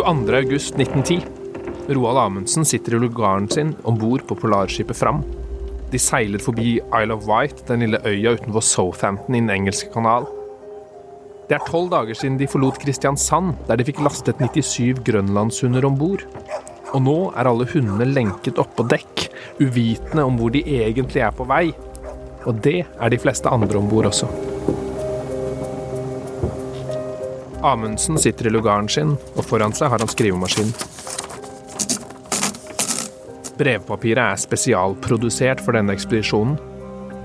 22. august 1910. Roald Amundsen sitter i lugaren sin om bord på polarskipet Fram. De seiler forbi Isle of Wight, den lille øya utenfor Southampton i Den engelske kanal. Det er tolv dager siden de forlot Kristiansand, der de fikk lastet 97 grønlandshunder om bord. Og nå er alle hundene lenket opp på dekk, uvitende om hvor de egentlig er på vei. Og det er de fleste andre om bord også. Amundsen sitter i lugaren sin, og foran seg har han skrivemaskin. Brevpapiret er spesialprodusert for denne ekspedisjonen.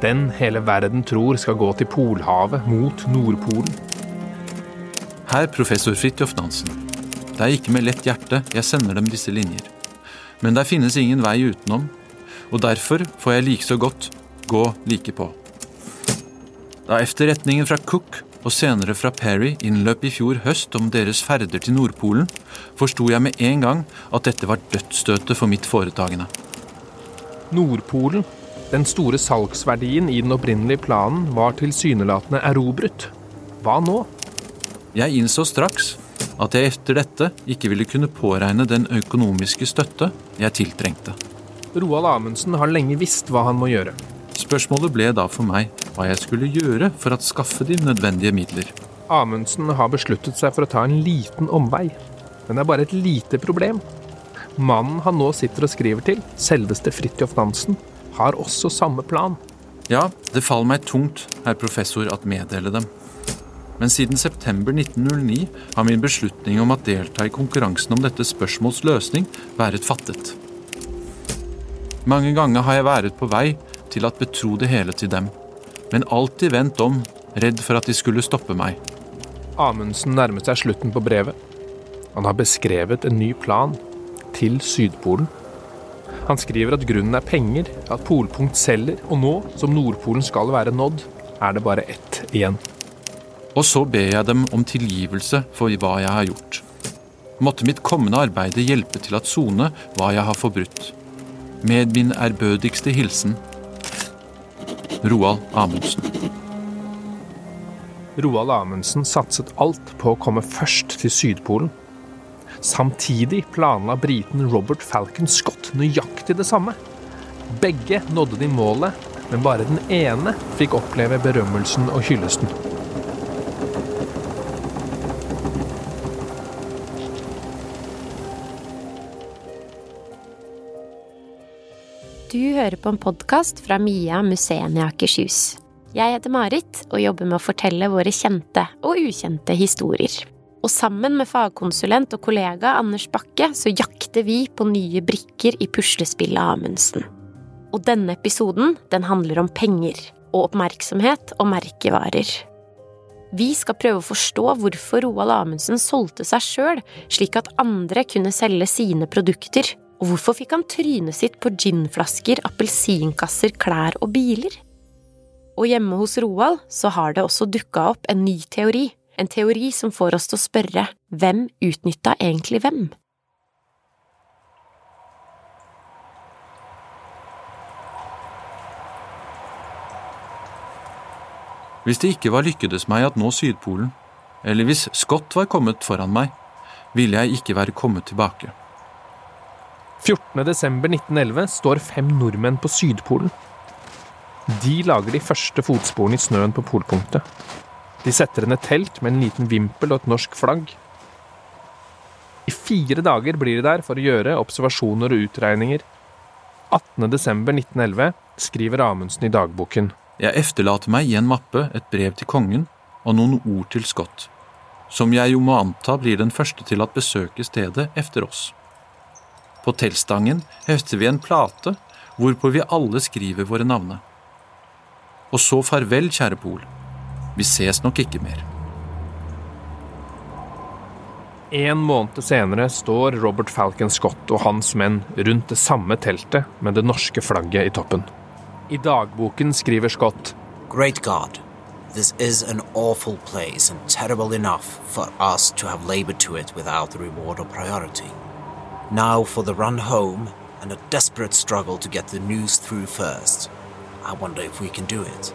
Den hele verden tror skal gå til Polhavet, mot Nordpolen. Her, professor Fridtjof Nansen. Det er ikke med lett hjerte jeg sender dem disse linjer. Men der finnes ingen vei utenom, og derfor får jeg like så godt gå like på. Da efterretningen fra Cook og senere fra Perry innløp i fjor høst om deres ferder til Nordpolen, forsto jeg med en gang at dette var dødsstøtet for mitt foretagende. Nordpolen, den store salgsverdien i den opprinnelige planen, var tilsynelatende erobret. Hva nå? Jeg innså straks at jeg etter dette ikke ville kunne påregne den økonomiske støtte jeg tiltrengte. Roald Amundsen har lenge visst hva han må gjøre. Spørsmålet ble da for meg hva jeg skulle gjøre for å skaffe de nødvendige midler. Amundsen har besluttet seg for å ta en liten omvei. Men det er bare et lite problem. Mannen han nå sitter og skriver til, selveste Fridtjof Nansen, har også samme plan. Ja, det faller meg tungt, herr professor, at meddele dem. Men siden september 1909 har min beslutning om å delta i konkurransen om dette spørsmåls løsning vært fattet. Mange ganger har jeg vært på vei til at betro det hele til dem men alltid vendt om, redd for at de skulle stoppe meg. Amundsen nærmer seg slutten på brevet. Han har beskrevet en ny plan til Sydpolen. Han skriver at grunnen er penger, at Polpunkt selger, og nå, som Nordpolen skal være nådd, er det bare ett igjen. Og så ber jeg dem om tilgivelse for hva jeg har gjort. Måtte mitt kommende arbeide hjelpe til at sone hva jeg har forbrutt. Med min ærbødigste hilsen Roald Amundsen. Roald Amundsen satset alt på å komme først til Sydpolen. Samtidig planla briten Robert Falcon Scott nøyaktig det samme. Begge nådde de målet, men bare den ene fikk oppleve berømmelsen og hyllesten. Hører på en podkast fra Mia museene i Akershus. Jeg heter Marit og jobber med å fortelle våre kjente og ukjente historier. Og sammen med fagkonsulent og kollega Anders Bakke så jakter vi på nye brikker i puslespillet Amundsen. Og denne episoden den handler om penger og oppmerksomhet og merkevarer. Vi skal prøve å forstå hvorfor Roald Amundsen solgte seg sjøl, slik at andre kunne selge sine produkter og hvorfor fikk han trynet sitt på ginflasker, appelsinkasser, klær og biler? Og hjemme hos Roald så har det også dukka opp en ny teori. En teori som får oss til å spørre hvem utnytta egentlig hvem? Hvis det ikke var lykkedes meg at nå Sydpolen, eller hvis Scott var kommet foran meg, ville jeg ikke være kommet tilbake. 14.12.1911 står fem nordmenn på Sydpolen. De lager de første fotsporene i snøen på polpunktet. De setter ned telt med en liten vimpel og et norsk flagg. I fire dager blir de der for å gjøre observasjoner og utregninger. 18.12.1911 skriver Amundsen i dagboken. Jeg efterlater meg i en mappe et brev til kongen og noen ord til Scott, som jeg jo må anta blir den første til at besøke stedet efter oss. På teltstangen hefter vi en plate hvorpå vi alle skriver våre navne. Og så farvel, kjære Pol. Vi ses nok ikke mer. En måned senere står Robert Falcon Scott og hans menn rundt det samme teltet med det norske flagget i toppen. I dagboken skriver Scott Great God, this is an awful place and terrible enough for us to have labored to it without the reward or priority. Now for the run home and a desperate struggle to get the news through first. I wonder if we can do it.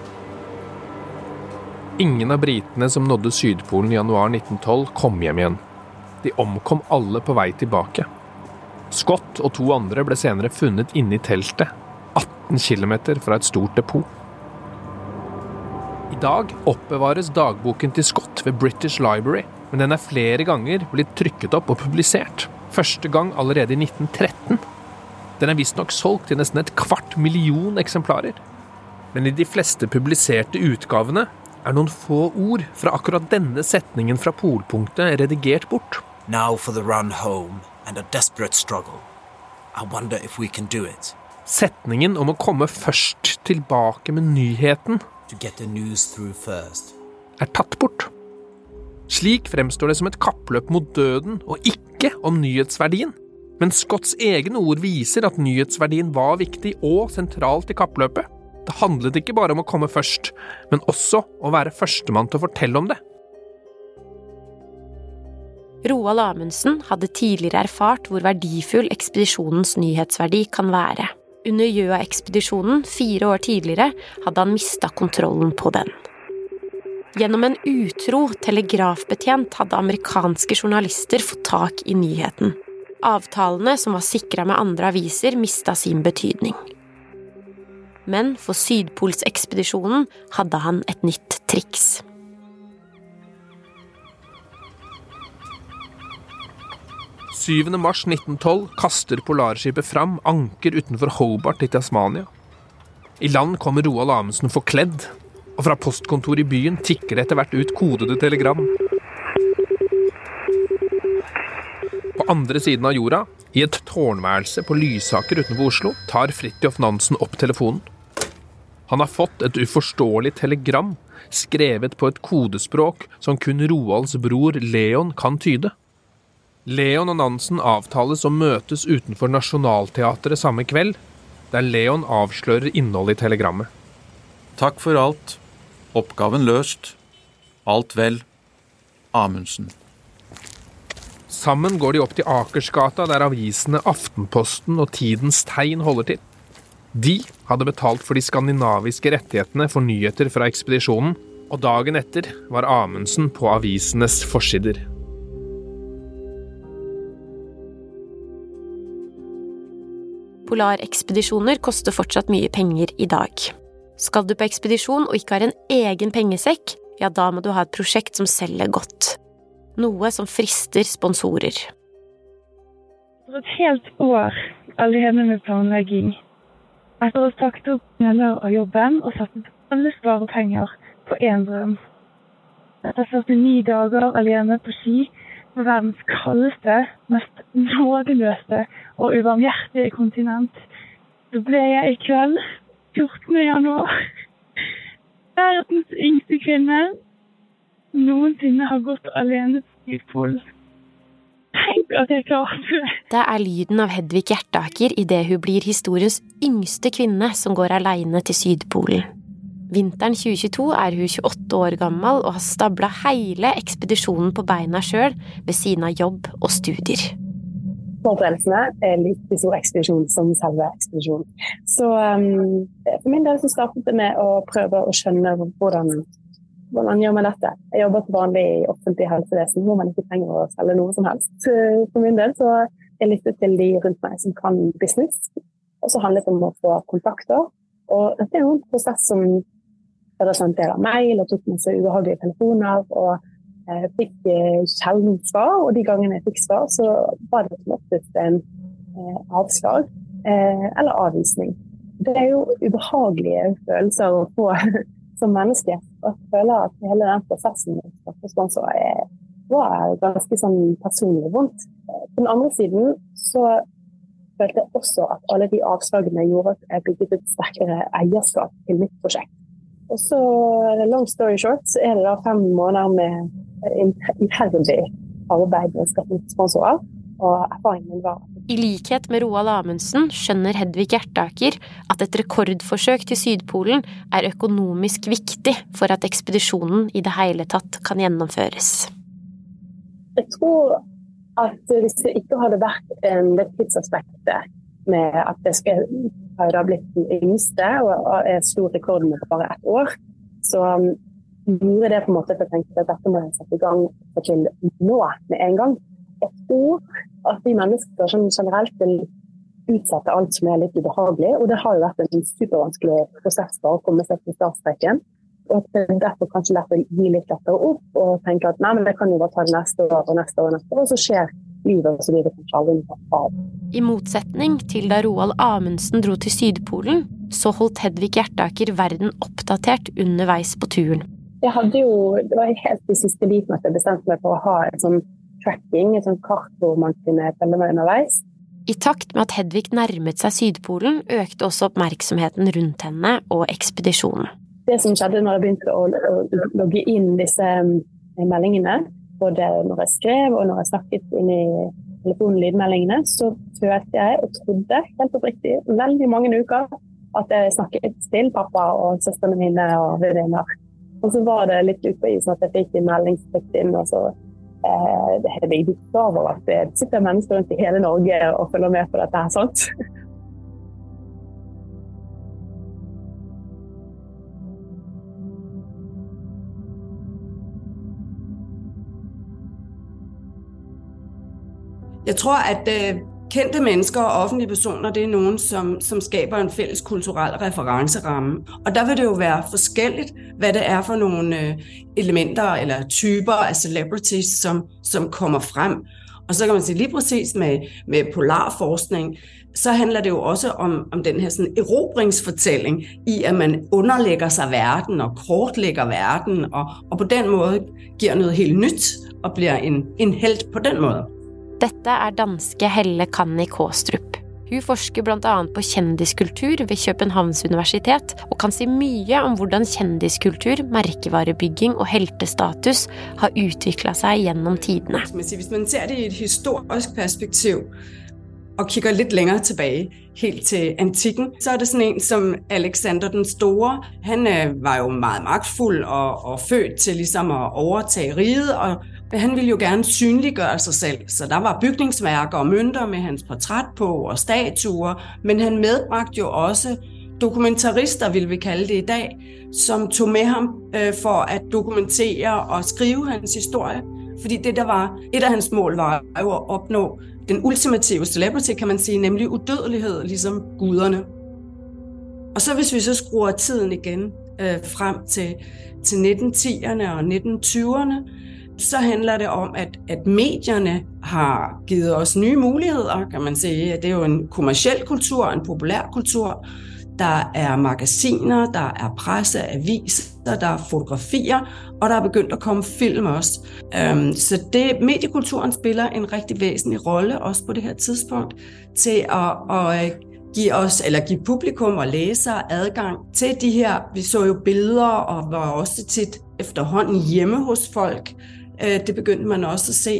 Ingen av britene som nådde Sydpolen i januar 1912, kom hjem igjen. De omkom alle på vei tilbake. Scott og to andre ble senere funnet inne i teltet, 18 km fra et stort depot. I dag oppbevares dagboken til Scott ved British Library, men den er flere ganger blitt trykket opp og publisert. Første gang allerede i 1913. Den er visstnok solgt til nesten et kvart million eksemplarer. Men i de fleste publiserte utgavene er noen få ord fra akkurat denne setningen fra polpunktet redigert bort. Now for the run home and a desperate struggle. I wonder if we can do it. Setningen om å komme først tilbake med nyheten er tatt bort. Slik fremstår det som et kappløp mot døden, og ikke om nyhetsverdien. Men Scotts egne ord viser at nyhetsverdien var viktig og sentralt i kappløpet. Det handlet ikke bare om å komme først, men også å være førstemann til å fortelle om det. Roald Amundsen hadde tidligere erfart hvor verdifull ekspedisjonens nyhetsverdi kan være. Under Gjøa-ekspedisjonen fire år tidligere hadde han mista kontrollen på den. Gjennom en utro telegrafbetjent hadde amerikanske journalister fått tak i nyheten. Avtalene som var sikra med andre aviser, mista sin betydning. Men for Sydpolsekspedisjonen hadde han et nytt triks. 7. mars 1912 kaster polarskipet fram anker utenfor Hobart i Tasmania. I land kommer Roald Amundsen forkledd, og fra postkontoret i byen tikker det etter hvert ut kodede telegram. På andre siden av jorda, i et tårnværelse på Lysaker utenfor Oslo, tar Fridtjof Nansen opp telefonen. Han har fått et uforståelig telegram, skrevet på et kodespråk som kun Roalds bror Leon kan tyde. Leon og Nansen avtales å møtes utenfor Nationaltheatret samme kveld, der Leon avslører innholdet i telegrammet. Takk for alt. Oppgaven løst. Alt vel. Amundsen. Sammen går de opp til Akersgata, der avisene Aftenposten og Tidens Tegn holder til. De hadde betalt for de skandinaviske rettighetene for nyheter fra ekspedisjonen, og dagen etter var Amundsen på avisenes forsider. Polarekspedisjoner koster fortsatt mye penger i dag. Skal du på ekspedisjon og ikke har en egen pengesekk, ja, da må du ha et prosjekt som selger godt. Noe som frister sponsorer. For et helt år alene med planlegging. Etter å ha sagt opp deler av jobben og satt opp alle sparepenger på én drøm. Etter 49 dager alene på ski på verdens kaldeste, mest nådeløse og ubarmhjertige kontinent, så ble jeg i kveld, 14. januar, verdens yngste kvinne noensinne har gått alene på Sydpolen. Det! Er lyden av Hedvig Hjertaker idet hun blir historiens yngste kvinne som går aleine til Sydpolen. Vinteren 2022 er hun 28 år gammel og har stabla hele ekspedisjonen på beina sjøl ved siden av jobb og studier. Forberedelsene er like stor ekspedisjon som selve ekspedisjonen. Så um, for min del så startet det med å prøve å skjønne hvordan, hvordan gjør man dette. Jeg jobber til vanlig i offentlig helsevesen hvor man ikke trenger å selge noe som helst. For min del så jeg lyttet til de rundt meg som kan business, og så handlet det om å få kontakter. Og dette er jo en prosess som jeg en del av mail og tok masse ubehagelige telefoner. og jeg fikk eh, sjelden svar, og de gangene jeg fikk svar, så var det som oftest en eh, avslag eh, eller avvisning. Det er jo ubehagelige følelser å få som menneske. Og jeg føler at hele den prosessen straffesponsorer var ganske sånn personlig vondt. På den andre siden så følte jeg også at alle de avslagene gjorde at jeg bygget et sterkere eierskap til mitt prosjekt. Og så, long story short, så er det da fem måneder med iherdig arbeid med å skaffe sponsorer. Og erfaringen min var I likhet med Roald Amundsen skjønner Hedvig Hjertaker at et rekordforsøk til Sydpolen er økonomisk viktig for at ekspedisjonen i det hele tatt kan gjennomføres. Jeg tror at hvis det ikke hadde vært en, det tidsaspektet med at det skal da blitt den yngste og er stor rekord med bare ett år, så gjorde det på en måte at jeg tenkte at dette må jeg sette i gang til nå med en gang. jeg tror at vi mennesker som generelt vil utsette alt som er litt ubehagelig. Og det har jo vært en supervanskelig prosess for å komme seg til startstreken. Og at det er derfor kanskje lett å gi litt lettere opp og tenke at nei, men det kan jo bare ta det neste år og neste år og neste år, og så skjer livet så blir det kanskje aldri noe av. I motsetning til da Roald Amundsen dro til Sydpolen, så holdt Hedvig Hjertaker verden oppdatert underveis på turen. Jeg hadde jo, Det var helt i siste liten at jeg bestemte meg for å ha en sånn tracking, et sånt kart hvor man kunne følge meg underveis. I takt med at Hedvig nærmet seg Sydpolen, økte også oppmerksomheten rundt henne og ekspedisjonen. Det som skjedde når jeg begynte å, å logge inn disse eh, meldingene, både når jeg skrev og når jeg snakket inn i telefonlydmeldingene, så følte jeg og trodde helt oppriktig veldig mange uker at jeg snakket til pappa og søstrene mine og venninner. Og så var det litt ute på isen at jeg fikk en meldingsplikt inn, og så eh, det er jeg klar over at det sitter mennesker rundt i hele Norge og følger med på dette her, sant? Jeg tror, at øh, kendte mennesker og offentlige personer, det er nogen, som, som skaber en fælles kulturel referenceramme. Og der vil det jo være forskelligt, hvad det er for nogle øh, elementer eller typer af celebrities, som, som kommer frem. Og så kan man sige lige præcis med, med polarforskning, så handler det jo også om, om den her sådan erobringsfortælling i, at man underlægger sig verden og kortlægger verden, og, og på den måde giver noget helt nyt og bliver en, en held på den måde. Dette er danske Helle Kanni Kaastrup. Hun forsker bl.a. på kjendiskultur ved Københavns universitet, og kan si mye om hvordan kjendiskultur, merkevarebygging og heltestatus har utvikla seg gjennom tidene. Hvis man ser det i et historisk perspektiv, og kikker litt lenger tilbake, helt til antikken, så er det sådan en som Alexander den Store. Han øh, var jo meget maktfull og, og født til liksom å overtage riget, og han ville jo gerne synliggøre sig selv, så der var bygningsværker og mønter med hans portræt på og statuer, men han medbragte jo også dokumentarister, vil vi kalde det i dag, som tog med ham øh, for at dokumentere og skrive hans historie. Fordi det, der var et af hans mål, var jo at opnå den ultimative celebrity, kan man sige, nemlig udødelighed, ligesom guderne. Og så hvis vi så skruer tiden igen øh, frem til, til 1910'erne og 1920'erne, så handler det om, at, at medierne har givet os nye muligheder, kan man sige. Det er jo en kommersiel kultur, en populær kultur. Der er magasiner, der er presse, aviser, der er fotografier, og der er begyndt at komme film også. Så det, mediekulturen spiller en rigtig væsentlig rolle, også på det her tidspunkt, til at, at give os, eller give publikum og læsere adgang til de her, vi så jo billeder, og var også tit efterhånden hjemme hos folk, Øh, det begynte man også å se.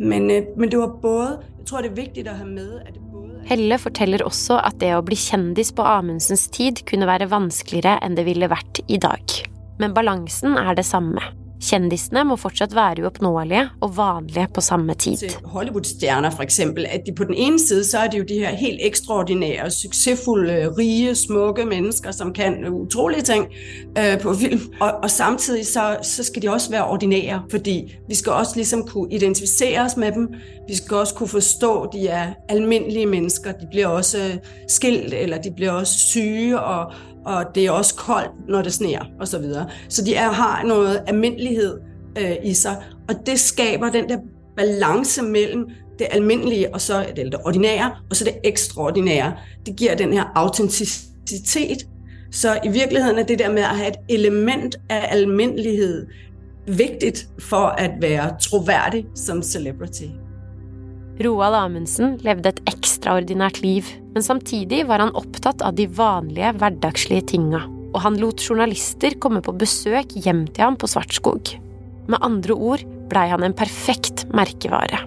Men, øh, men det var både Jeg tror det er viktig å ha med at det både Helle forteller også at det å bli kjendis på Amundsens tid kunne være vanskeligere enn det ville vært i dag. Men balansen er det samme. Kjendisene må fortsatt være uoppnåelige og vanlige på samme tid. Hollywood-stjerner for eksempel, at de på den ene side så er det jo de her helt ekstraordinære, suksessfulle, rige, smukke mennesker, som kan utrolige ting øh, på film. Og, og samtidig så, så skal de også være ordinære, fordi vi skal også liksom kunne identifisere oss med dem. Vi skal også kunne forstå, at de er almindelige mennesker. De blir også skilt, eller de blir også syge, og, og det er også koldt, når det sneer osv. Så, videre. så de er, har noget almindelighed øh, i sig, og det skaber den der balance mellem det almindelige og så det, det ordinære, og så det ekstraordinære. Det giver den her autenticitet. Så i virkeligheden er det der med at have et element af almindelighed vigtigt for at være troværdig som celebrity. Roald Amundsen levde et ekstraordinært liv, men samtidig var han opptatt av de vanlige, hverdagslige tinga. Og han lot journalister komme på besøk hjem til ham på Svartskog. Med andre ord blei han en perfekt merkevare.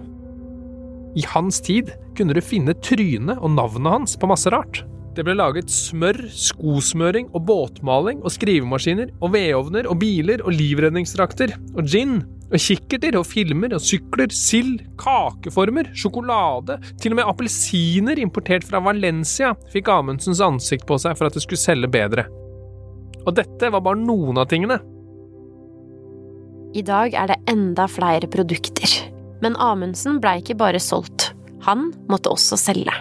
I hans tid kunne du finne trynet og navnet hans på masse rart. Det ble laget smør, skosmøring og båtmaling og skrivemaskiner og vedovner og biler og livredningsdrakter og gin og kikkerter og filmer og sykler, sild, kakeformer, sjokolade, til og med appelsiner importert fra Valencia fikk Amundsens ansikt på seg for at det skulle selge bedre. Og dette var bare noen av tingene. I dag er det enda flere produkter. Men Amundsen blei ikke bare solgt. Han måtte også selge.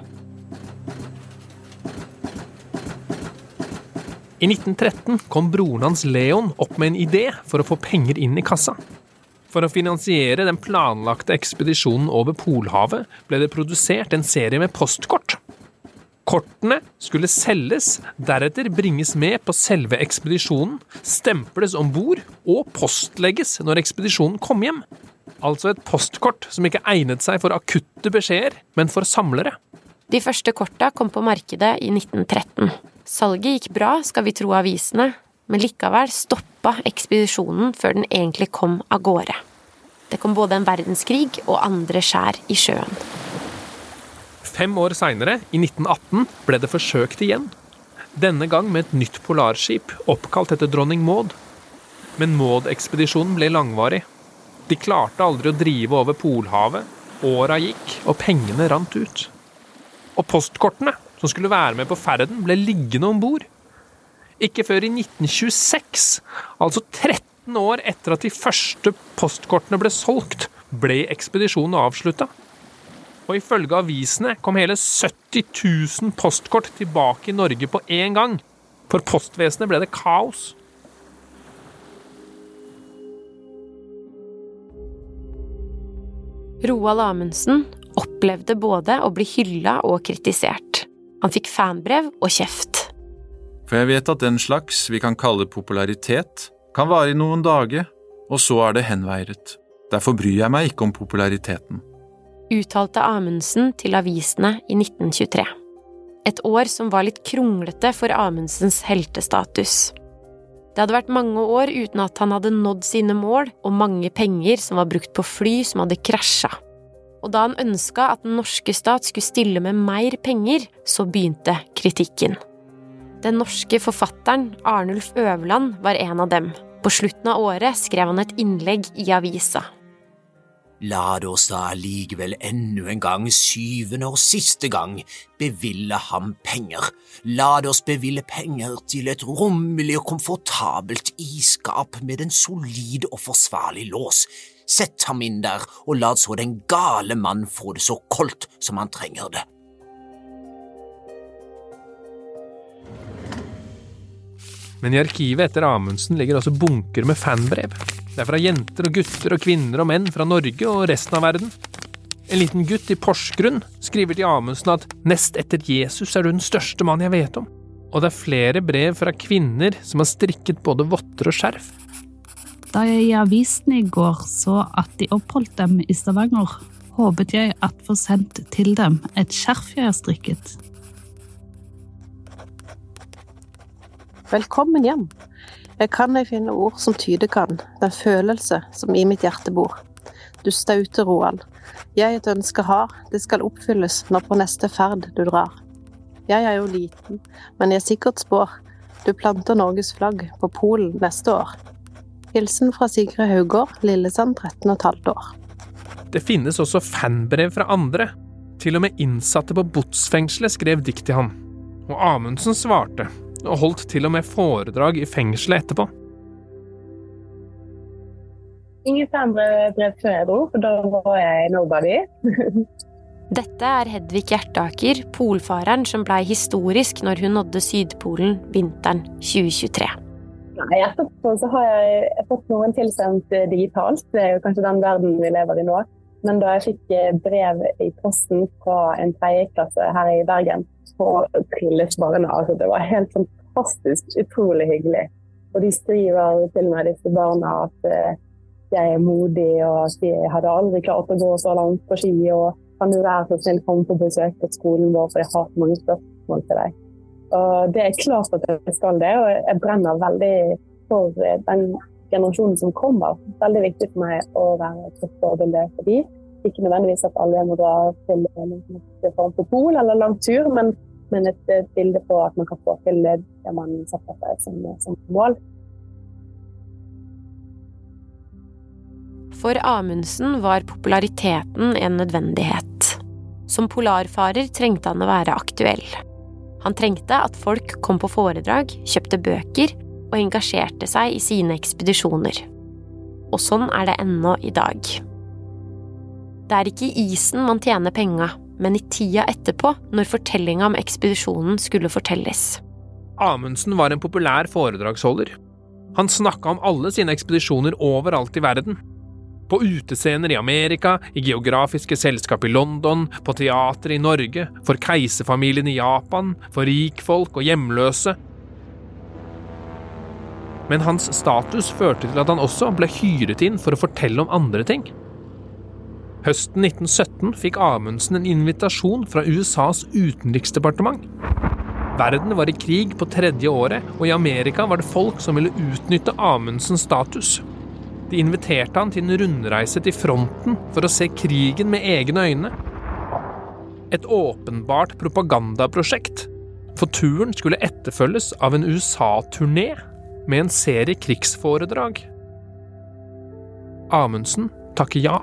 I 1913 kom broren hans Leon opp med en idé for å få penger inn i kassa. For å finansiere den planlagte ekspedisjonen over Polhavet ble det produsert en serie med postkort. Kortene skulle selges, deretter bringes med på selve ekspedisjonen, stemples om bord og postlegges når ekspedisjonen kom hjem. Altså et postkort som ikke egnet seg for akutte beskjeder, men for samlere. De første korta kom på markedet i 1913. Salget gikk bra, skal vi tro avisene, men likevel stoppa ekspedisjonen før den egentlig kom av gårde. Det kom både en verdenskrig og andre skjær i sjøen. Fem år seinere, i 1918, ble det forsøkt igjen. Denne gang med et nytt polarskip oppkalt etter dronning Maud. Men Maud-ekspedisjonen ble langvarig. De klarte aldri å drive over Polhavet. Åra gikk, og pengene rant ut. Og postkortene, som skulle være med på ferden, ble liggende om bord. Ikke før i 1926, altså 13 år etter at de første postkortene ble solgt, ble ekspedisjonen avslutta. Og ifølge avisene kom hele 70 000 postkort tilbake i Norge på én gang. For postvesenet ble det kaos. Roald Amundsen opplevde både å bli hylla og kritisert. Han fikk fanbrev og kjeft. For jeg vet at den slags vi kan kalle popularitet, kan vare i noen dager, og så er det henveiret. Derfor bryr jeg meg ikke om populariteten. Uttalte Amundsen til avisene i 1923. Et år som var litt kronglete for Amundsens heltestatus. Det hadde vært mange år uten at han hadde nådd sine mål, og mange penger som var brukt på fly som hadde krasja. Og da han ønska at den norske stat skulle stille med mer penger, så begynte kritikken. Den norske forfatteren Arnulf Øverland var en av dem. På slutten av året skrev han et innlegg i avisa. La det oss da allikevel enda en gang, syvende og siste gang, beville ham penger. La det oss beville penger til et rommelig og komfortabelt isskap med en solid og forsvarlig lås. Sett ham inn der, og la så den gale mann få det så koldt som han trenger det. Men i arkivet etter Amundsen ligger også bunker med fanbrev. Det er fra jenter og gutter og kvinner og menn fra Norge og resten av verden. En liten gutt i Porsgrunn skriver til Amundsen at nest etter Jesus er du den største mann jeg vet om. Og det er flere brev fra kvinner som har strikket både votter og skjerf. Da jeg i avisen i går så at de oppholdt dem i Stavanger, håpet jeg at få sendt til dem et skjerf jeg har strikket. Velkommen hjem. Jeg kan ei finne ord som tyde kan, den følelse som i mitt hjerte bor. Du staute, Roald. Jeg et ønske har, det skal oppfylles når på neste ferd du drar. Jeg er jo liten, men jeg sikkert spår. Du planter Norges flagg på Polen neste år. Hilsen fra Sigrid Haugård, Lillesand 13 15 år. Det finnes også fanbrev fra andre. Til og med innsatte på botsfengselet skrev dikt til ham. Og Amundsen svarte, og holdt til og med foredrag i fengselet etterpå. Ingen brev før jeg dro, for da var jeg nobody. Dette er Hedvig Hjertaker, polfareren som blei historisk når hun nådde Sydpolen vinteren 2023. Nei, Etterpå så har jeg fått noen tilsendt digitalt. Det er jo kanskje den verden vi lever i nå. Men da jeg fikk eh, brev i posten fra en tredjeklasse her i Bergen, så trilles barna. altså det var helt fantastisk utrolig hyggelig. Og de skriver til meg, disse barna, at eh, jeg er modig, og at de hadde aldri klart å gå så langt på ski. og kan du være så snill komme på besøk på skolen vår, for jeg har så mange spørsmål til deg. Og Det er klart at jeg skal det, og jeg brenner veldig for den generasjonen som kommer. Veldig viktig for meg å være et forbilde for dem. Ikke nødvendigvis at alle må dra til en form for pol eller lang tur, men, men et, et, bilde på at man kan få til det man setter seg som, som mål. For Amundsen var populariteten en nødvendighet. Som polarfarer trengte han å være aktuell. Han trengte at folk kom på foredrag, kjøpte bøker og engasjerte seg i sine ekspedisjoner. Og sånn er det ennå i dag. Det er ikke i isen man tjener penga, men i tida etterpå, når fortellinga om ekspedisjonen skulle fortelles. Amundsen var en populær foredragsholder. Han snakka om alle sine ekspedisjoner overalt i verden. På utescener i Amerika, i geografiske selskap i London, på teater i Norge, for keiserfamilien i Japan, for rikfolk og hjemløse. Men hans status førte til at han også ble hyret inn for å fortelle om andre ting. Høsten 1917 fikk Amundsen en invitasjon fra USAs utenriksdepartement. Verden var i krig på tredje året, og i Amerika var det folk som ville utnytte Amundsens status. De inviterte han til en rundreise til fronten for å se krigen med egne øyne. Et åpenbart propagandaprosjekt, for turen skulle etterfølges av en USA-turné med en serie krigsforedrag. Amundsen takker ja.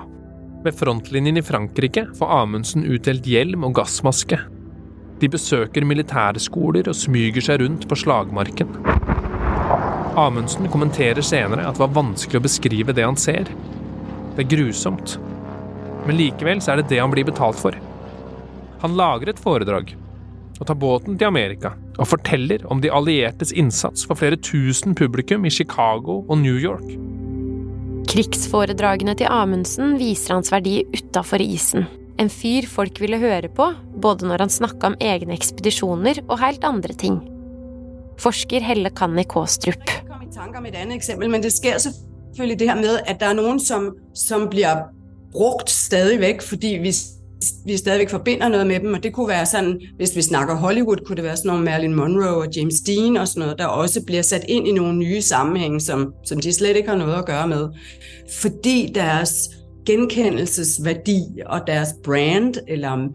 Ved frontlinjen i Frankrike får Amundsen utdelt hjelm og gassmaske. De besøker militærskoler og smyger seg rundt på slagmarken. Amundsen kommenterer senere at det var vanskelig å beskrive det han ser. Det er grusomt. Men likevel så er det det han blir betalt for. Han lager et foredrag og tar båten til Amerika og forteller om de alliertes innsats for flere tusen publikum i Chicago og New York. Krigsforedragene til Amundsen viser hans verdi utafor isen. En fyr folk ville høre på, både når han snakka om egne ekspedisjoner og helt andre ting. Forsker Helle Kanni Kåstrup. Jeg kom i tanke om et annet eksempel, men det sker selvfølgelig det her med at det er noen som, som blir brukt stadig vekk fordi vi vi stadigvæk forbinder noget med dem, og det kunne være sådan, hvis vi snakker Hollywood, kunne det være sådan nogle Marilyn Monroe og James Dean og sådan noget, der også bliver sat ind i nogle nye sammenhænge, som, som de slet ikke har noget at gøre med. Fordi deres genkendelsesværdi og deres brand, eller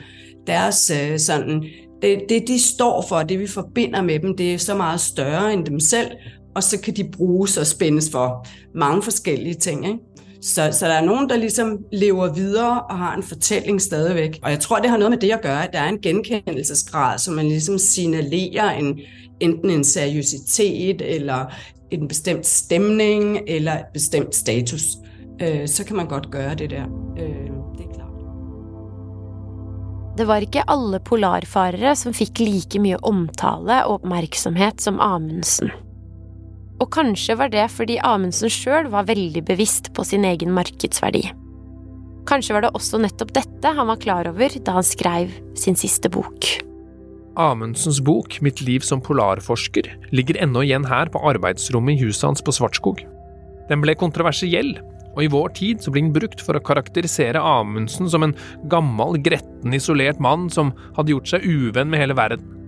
deres øh, sådan, det, det de står for, det vi forbinder med dem, det er så meget større end dem selv, og så kan de bruges og spændes for mange forskellige ting. Ikke? Så, så der er nogen, der ligesom lever videre og har en fortælling stadigvæk. Og jeg tror, det har noget med det at gøre, at der er en genkendelsesgrad, som man ligesom signalerer en, enten en seriøsitet, eller en bestemt stemning, eller et bestemt status. Øh, så kan man godt gøre det der. Øh, det er klart. Det var ikke alle polarfarere som fikk like mye omtale og oppmerksomhet som Amundsen. Og kanskje var det fordi Amundsen sjøl var veldig bevisst på sin egen markedsverdi. Kanskje var det også nettopp dette han var klar over da han skrev sin siste bok. Amundsens bok Mitt liv som polarforsker ligger ennå igjen her på arbeidsrommet i huset hans på Svartskog. Den ble kontroversiell, og i vår tid så blir den brukt for å karakterisere Amundsen som en gammel, gretten, isolert mann som hadde gjort seg uvenn med hele verden.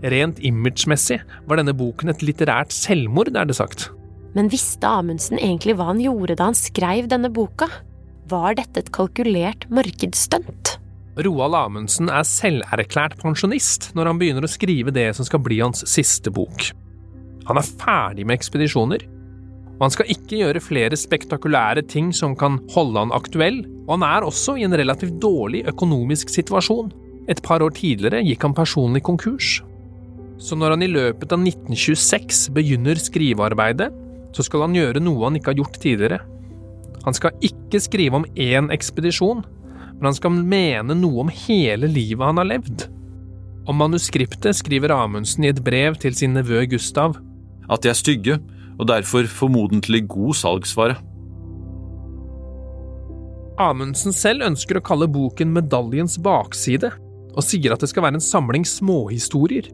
Rent imagemessig var denne boken et litterært selvmord, er det sagt. Men visste Amundsen egentlig hva han gjorde da han skrev denne boka? Var dette et kalkulert markedsstunt? Roald Amundsen er selverklært pensjonist når han begynner å skrive det som skal bli hans siste bok. Han er ferdig med ekspedisjoner, og han skal ikke gjøre flere spektakulære ting som kan holde han aktuell, og han er også i en relativt dårlig økonomisk situasjon. Et par år tidligere gikk han personlig konkurs. Så når han i løpet av 1926 begynner skrivearbeidet, så skal han gjøre noe han ikke har gjort tidligere. Han skal ikke skrive om én ekspedisjon, men han skal mene noe om hele livet han har levd. Om manuskriptet skriver Amundsen i et brev til sin nevø Gustav. At de er stygge, og derfor formodentlig god salgsvare. Amundsen selv ønsker å kalle boken Medaljens bakside, og sier at det skal være en samling småhistorier.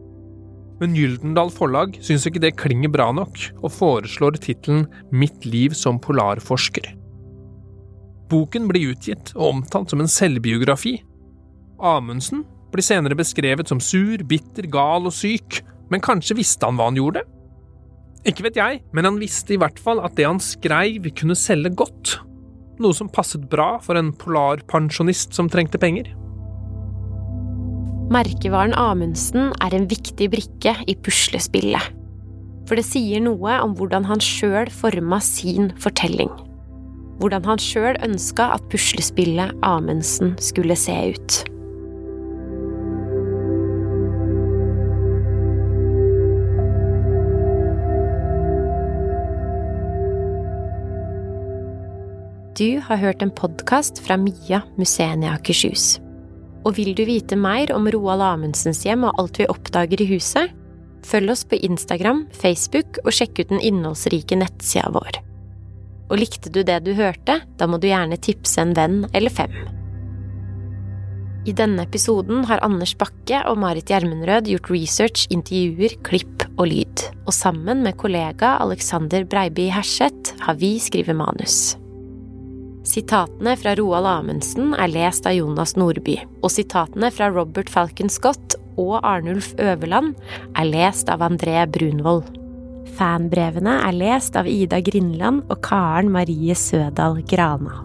Men Gyldendal Forlag syns ikke det klinger bra nok, og foreslår tittelen Mitt liv som polarforsker. Boken blir utgitt og omtalt som en selvbiografi. Amundsen blir senere beskrevet som sur, bitter, gal og syk, men kanskje visste han hva han gjorde? Ikke vet jeg, men han visste i hvert fall at det han skreiv kunne selge godt, noe som passet bra for en polarpensjonist som trengte penger. Merkevaren Amundsen er en viktig brikke i puslespillet. For det sier noe om hvordan han sjøl forma sin fortelling. Hvordan han sjøl ønska at puslespillet Amundsen skulle se ut. Du har hørt en podkast fra Mia museene i Akershus. Og vil du vite mer om Roald Amundsens hjem og alt vi oppdager i huset? Følg oss på Instagram, Facebook og sjekk ut den innholdsrike nettsida vår. Og likte du det du hørte, da må du gjerne tipse en venn eller fem. I denne episoden har Anders Bakke og Marit Gjermundrød gjort research, intervjuer, klipp og lyd. Og sammen med kollega Alexander Breiby Herseth har vi skrevet manus. Sitatene fra Roald Amundsen er lest av Jonas Nordby, og sitatene fra Robert Falcon Scott og Arnulf Øverland er lest av André Brunvoll. Fanbrevene er lest av Ida Grindland og Karen Marie Sødal Grana.